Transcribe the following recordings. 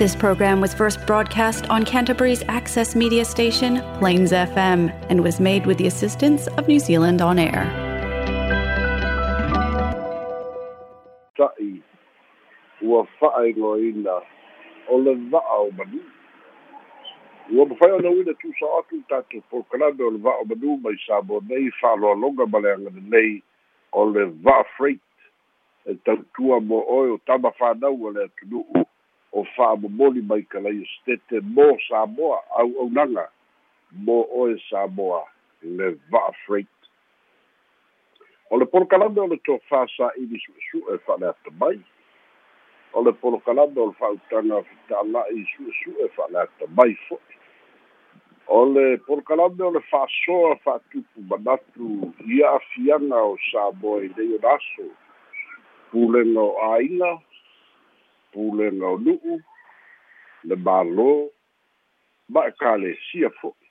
This program was first broadcast on Canterbury's access media station, Plains FM, and was made with the assistance of New Zealand On Air. ta'i o le va'a o manu ua mafai ona uina tusa atu o le va'a o manu mai sa mo nei fa'aloaloga ma le agalelei o le va'a freight e tautua mo oe o tama fanau o le atunu'u o fa'amomoli mai kalaia stete mo samoa au'aunaga mo oe samoa le va'a freight. O le polokalame o le tofā sa'ili su'esu'e fa'aleata mai. O le polokalame o le fa'autaga fita'ala'i su'esu'e fa'aleata mai fo'i o le polokalame o le fa'asoa fa'atupu manatu ia afiaga o samoa i lei ona aso pulega o āiga pulega o nu'u le mālō ma e kalesia fo'i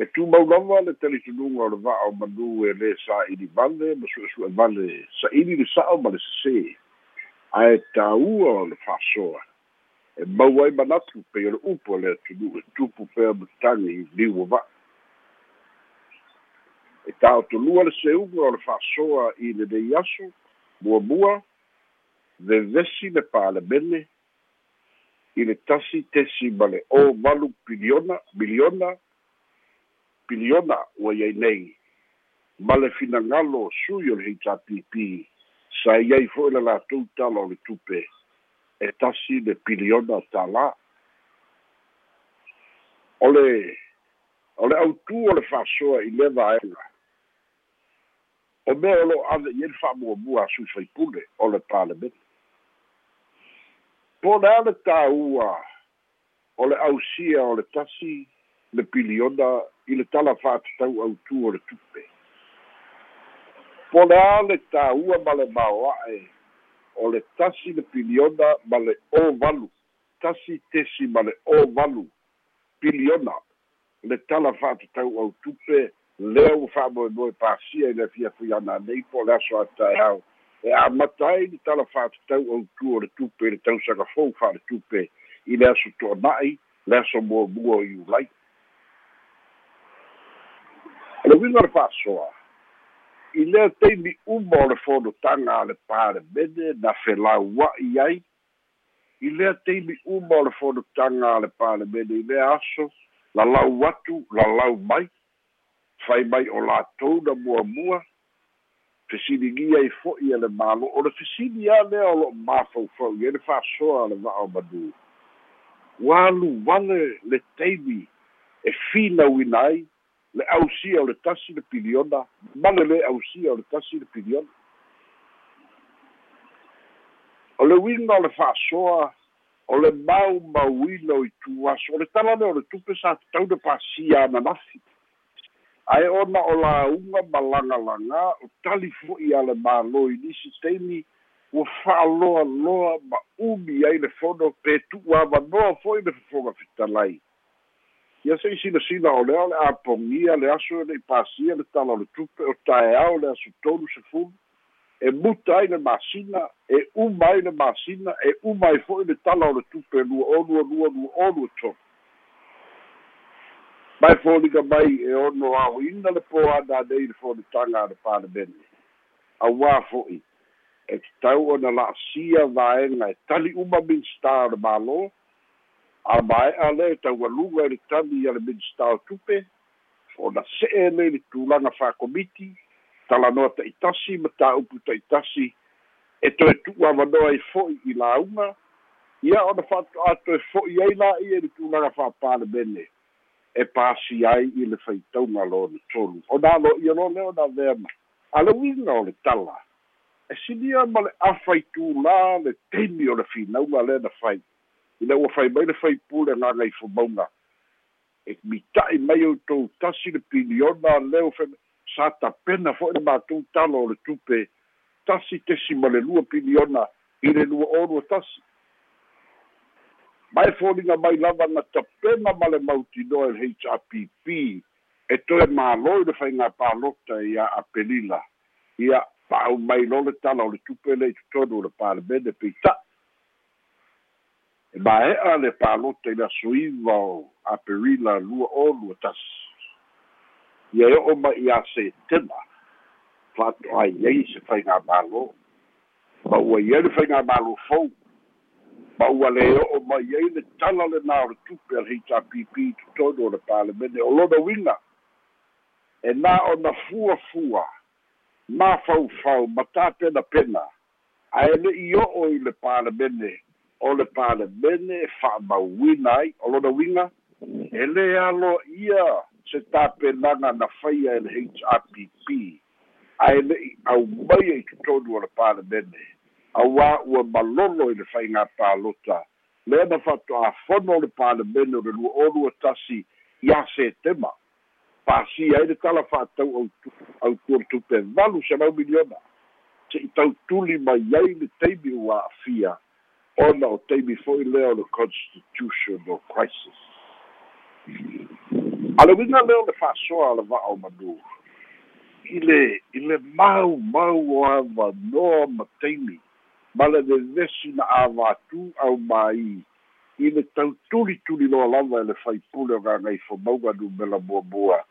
e tumaulava le talitunuga o le va'a o manu e lē sa'ili vale ma su'esu'e vale sa'ili le sa'o ma le sesē ae tāua o le fa'asoa e mau ai manatu pei o le upu o le atunuu e tupu pea matagi i liu o va'a e ta'otolua le seuga o le fa'asoa i le nei aso muamua vevesi le palemene i le tasi tesi ma le o valu piliona miliona piliona ua iai nei. Ma le finagalo sui o le hpp sa iai fo'i le latou tala o le tupe. E tasi le piliona tālā o le o le autū o le fa'asoa i le vaega o mea o lo'o ave i le fa'amuamua asui faipule o le palemene po le tāua o le ausia o le tasi le piliona i le tala fa'atatau autū o le tupe. Po le tāua ma le maoa'e o le tasi le piliona ma le ovalu tasi tesi ma le ovalu piliona le tala fa'atatau autupe lea ua fa'amoemoe pasia i le afiafui ana nei po le aso ataeao e amata ai le tala fa'atatau autū o le tupe i le tausaga fou fa'ale tupe i le aso to'ana'i le aso muamua o iulai le uiga le fa'asoa i lea taimi uma o le fonotaga a le palemene na felaua'i ai i lea taimi uma o le fonotaga a le palemene i lea aso lalau atu lalau mai fai mai o latou na muamua fesiligia i fo'i e le malo o le fesili a lea o lo'o mafaufau ia le fa'asoa a le va'a o manu ua alu vale le taimi e finauina ai le ausia o le tasi le piliona. Ma le ausia o le tasi le piliona. O le uiga o le fa'asoa o le mau mauina o i tuaso. O le tala lea o le tupe sa tatau le pasia ananafi ae ona o lauga ma lagalagā o tali fo'i a le mālō i nisi taimi ua fa'aloaloa ma umi ai le fono pe tu'u avanoa fo'i le fofoga fitalai ia se'i silasila o lea o le apogia le aso le'i pasia le tala o le tupe o taeao le aso tolu sefulu e muta ai le masina e uma ai le masina e uma ai fo'i le tala o le tupe lua o lua lua olu e tolu mai foliga mai e ono aoina le po ana nei le folitaga a le palemene auā fo'i e tatau ona la'asia vaega e tali uma minista o le mālō a mae'a le taualuga i le tali a le minista o tupe. Ona se'e nei le tulaga fa'akomiti talanoa ta'itasi ma tāupu ta'itasi e toe tu'u avanoa ai fo'i i lauga ia ona fa'ato'atoe fo'i ai la'i e le tulaga fa'apalemene e pasi ai i le faitauga lo le tolu. Ona alo'ia lo lea ona veama a le uiga o le tala. E sinia ma le ʻafa i tulā le temi o le finauga lea na fai ina ua fai mai le faipule gaga i fomauga e mita'i mai outou tasi le piliona leo fe sa tapena fo'i le matou talo o le tupe. Tasi tesi ma le lua piliona i le lua olu tasi mai foliga mai lava na tapena ma le mautinoa e hrpp e toe mālo i le faigā palota ia apelila. Ia pa'au mai lo le tala o le tupe le itotonu o le palemene peita'i e mae'a le palota i le asoiva o aperila lua o lua tasi ia e o'o ma i a setema fa'ato'ai ai se faigā mālō ma ua i ai le faigā mālō fou ma ua le o'o mai ai le tala lenā o le tupe a le hpp totonu o le palemene o lona uiga e na ona fuafua mafaufau ma tapenapena ae le'i o'o i le palemene o le palemene e fa'amauina ai o lona uiga e lē aloa ia se tapenaga na faia e le hrpp ae le'i aumai ai totonu o le palemene auā ua malolo i le faigā palota lea na fa'ato'afono o le palemene o le lua olua tasi iā setema pasi ai le tala fa'atau autua le tupe valu selau miliona. Se'i tautuli mai ai le taimi ua a'afia ona o taimi fo'i lea o le constitutional crisis. A le uiga lea o le fa'asoa a le va'o manu i le i le mau mau o avanoa ma taimi ma le vevesi na avatu au mai. I le tautulituli loa lava e le faipule o gagai fomauga numela muamua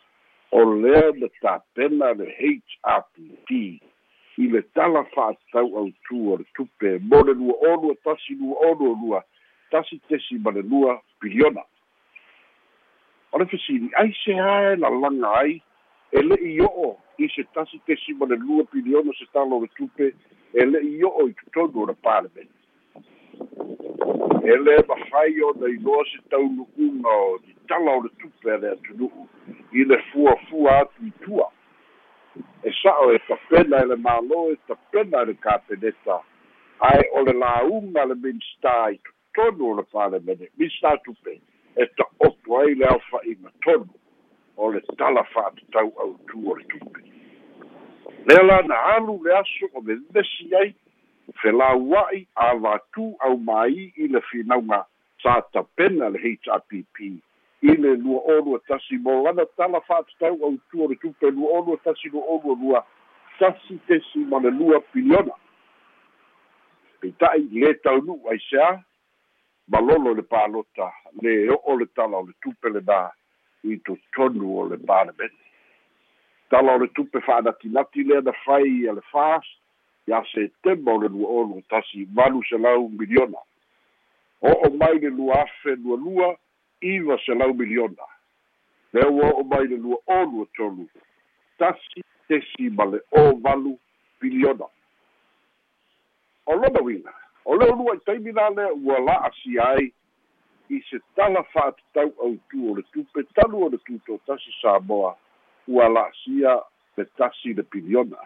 o lea le tapena le hrpt i le tala fa'atau autū o le tupe. Mo le lua olua tasi lua olu lua tasi tesi ma le lua piliona. O le fesili ai se ae lalaga ai e le'i o'o i se tasi tesi ma le lua piliona se talo le tupe e le'i o'o i totonu o le palemene e lē mafai ona iloa se taunu'uga o i tala o le tupe a le atunu'u i le fuafua atu i tua e sa'o e tapena e le mālō e tapena e le kapeneta ae o le lauga le minsta i totonu o le palemene minsta tupe e ta'oto ai le ʻaofa'iga tonu o le tala fa'atatau autū o le tupe lea la na alu le aso o vevesi ai felaua'i avatu au mai i le finauga sa tapena le hrpp i le lua olua tasi mo lana tala fa'atatau autū o le tupe lua olua tasi lua olua lua tasi tesi ma le lua piliona. Peita'i lē taunu'u ai seā malolo le palota le o'o le tala o le tupe lenā i totonu o le palemene tala o le tupe fa'anatinati lea na fai a le fas ia setema o le lua olu tasi valu selau miliona. O'o mai le lua afe lualua iva selau miliona. Le ua o'o mai le lua olu tolu tasi tesi ma le o valu piliona o lona uiga o le olua i taimi la lea ua la'asi ai i se tala fa'atatau autū o le tupe talu o le tuto tasi samoa ua la'asia le tasi le piliona.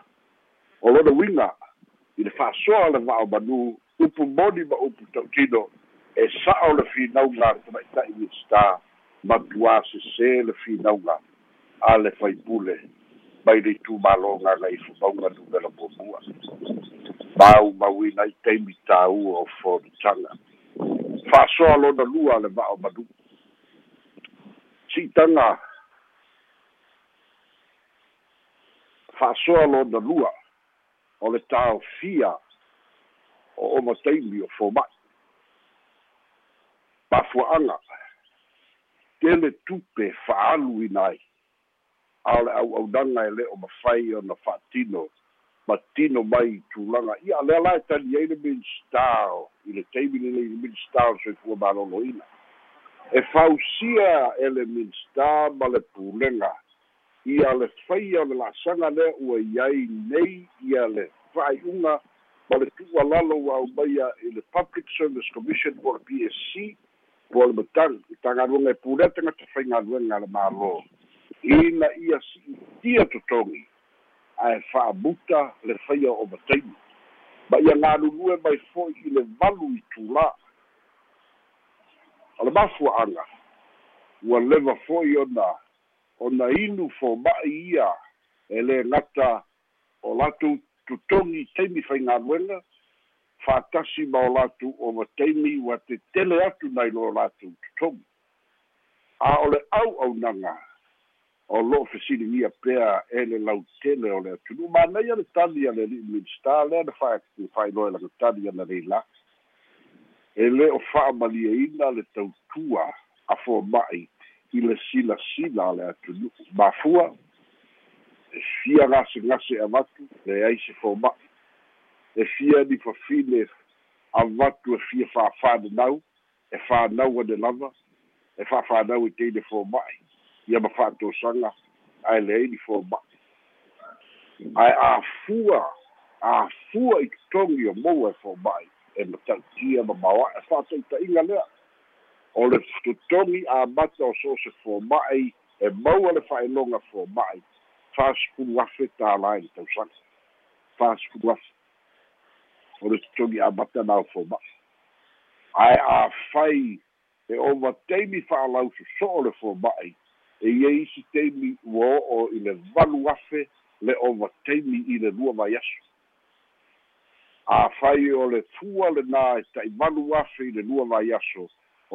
O lona uiga i le fa'asoa le va'o manu upu moni ma upu tautino e sa'o le finauga le tama'ita'i minista ma tuā sesē le finauga a le faipule mai le itumāloga gai fomauga numela muamua mau mauina i taimi tāua o fonitaga fa'asoa lona lua le manu. Si'itaga fa'asoa lona lua o le taofia o oma taimi o foma'i. Mafua'aga tele tupe fa'alu ina ai a o le au'aunaga e le o mafai ona fa'atino ma tino mai tulaga ia lea la e tali ai le minista o i le taimi lelei le minista o soifua maloloina e fausia e le minista ma le pulega ia le faia o le la'asaga lea ua iai nei ia le fa'ai'uga ma le tu'ualalo ua aumaia i le public service commission po le psc po le matagi i tagaluega e pulea tagata faigaluega le mālō ina ia si'itia totogi ae fa'amuta le faia o mataimi ma ia galulue mai fo'i i le valu i tulā o le mafua'aga ua leva fo'i ona ona inu foma'i ia e lē gata o latou totogi taimi faigaluega fa'atasi ma o latou o mataimi ua tetele atu nai lo latou totogi a o le au'aunaga o lo'o fesiligia pea e le lautele o le atunuu manai a le tali a le li'i minista lea na fa'ailoa e lagatali ana leila e lē o fa'amaliaina le tautua a foma'i i le silasila a le atunu'u mafua e fia gasegase avatu leai se foma'i e fia ni fafile avatu e fia fa'afananau e fānau ane lava e fa'afānau i teine foma'i ia ma fa'atosaga ae leai ni foma'i ae afua afua i totogi o moua e foma'i e matautia ma maoa'e fa'ataʻitaʻiga lea o le totogi amata o so se foma'i e maua le fa'ailoga foma'i fasipulu afe tālā i le tausaga fasipulu afe o le totogi amata na o foma'i ae afai e ova taimi fa'alau soso'o le foma'i e ia isi taimi ua o'o i le valu afe le ova taimi i le lua mai aso afai o le fua lenā e ta'ivalu afe i le lua mai aso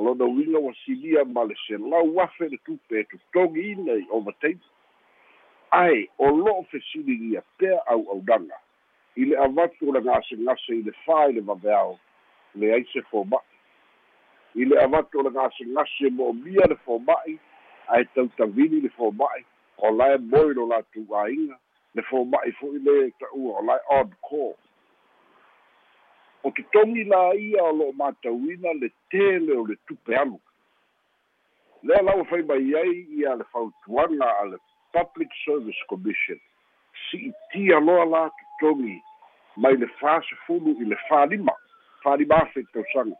lona uiga ua silia ma le selau afe le tupe e totogi ina i overtime ae o lo'o fesiligia pea au'aunaga i le avatu o le gasegase i le fā i le vaveao leai se foma'i i le avatu o le gasegase mo'omia le foma'i ae tautavili le foma'i o lae moi lo latou āiga le foma'i fo'i le ta'ua o lae on call o totogi la ia o lo'o matauina le tele o le tupe alu. Lea lau fai mai ai ia le fautuaga a le public service commission. Si'itia loa la totogi mai le fasefulu i le fālima fālima afe tausaga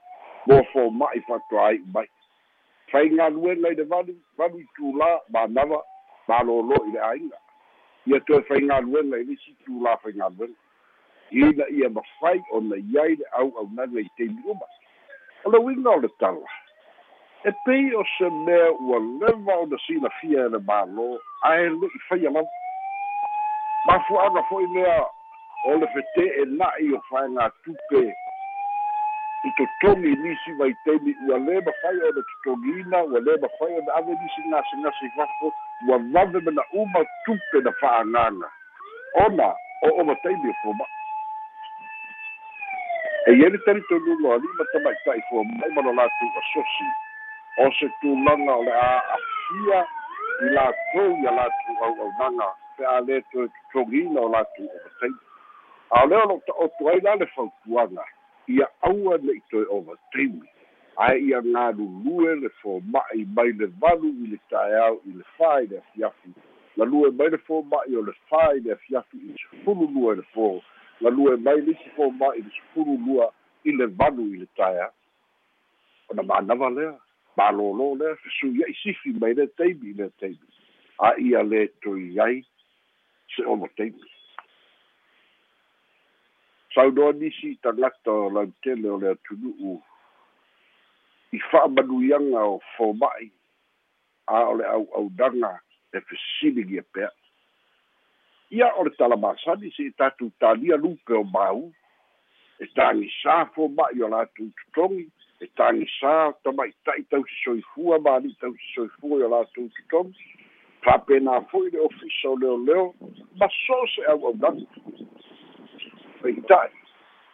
mo foma'i fa'atoai'u mai faigaluega i le valu valu i tulā manava malōlō i le aiga ia toe faigaluega i lisi tulā faigaluega ina ia mafai ona iai le au'aunaga i teimi uma. O le uiga o le tala. E pei o se mea ua leva ona silafia e le mālō ae le'i faia lava mafua'aga fo'i lea o le fete'e na'i o faega tupe. I totogi nisi mai taimi ua lē mafai o totogiina ua lē mafai o le ave nisi gasegase i fafo ua vave me na uma tupe na fa'agaga ona o o mataimi o foma'i e ia le talitonuga o lima tamaita'i fuamai ma lo latou asosi o se tulaga o le a'afia i latou ia latou au'aunaga pe a lē toe totogina o latou overtime a o lea o lo'o ta'oto ai la le fautuaga ia aua le'i toe overtime ae ia galulue le foma'i mai le valu i le taeao i le fā i le afiafi. Lalue mai le foma'i o le fā i le afiafi i sefulu lua i le fō la lua e mai lisi fo mai i le lua i le valu i le taea ona manava lea malōlō lea fesuia'i sifi mai le taimi i le taimi a ia lē toi ai se ono taimi saunoa nisi tagata o lautele o le atunu'u i fa'amanuiaga o foma'i a o le au'aunaga e fesiligi e pea ia o le talamasani se tatou talia lupe o mau. E tagisā foma'i o latou totogi e tagisā tamaita'i tausisoifua mali tausisoifua i o latou totogi fa'apena fo'i le ofisa o leoleo ma so se au'aunaga faita'i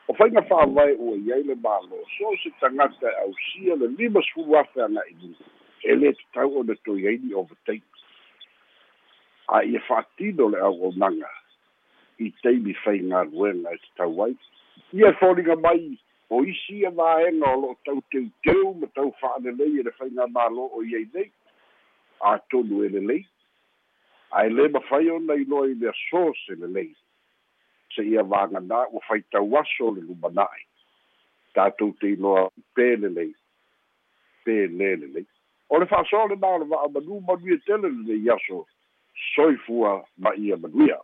o faiga fa'avae ua iai le mālo so se tagata e ausia le lima sefulu afe aga'i e lē tatau ona toi ai ni overtake a ia fa'atino le auaunaga i taimi faigaluega e tatau ai ia e foliga mai o isi ia vaega o lo'o tau teuteu ma tau fa'alelei e le faiga mālo o iai nei. Atonu e lelei. Ae lē mafai ona iloa i le aso se lelei. Se ia vaganā ua faitau aso le lumana'i tatou te iloa pe lelei. Pe lē lelei. O le fa'asoa lenā o le va'amanu manuia tele lelei aso soifua ma ia manuia.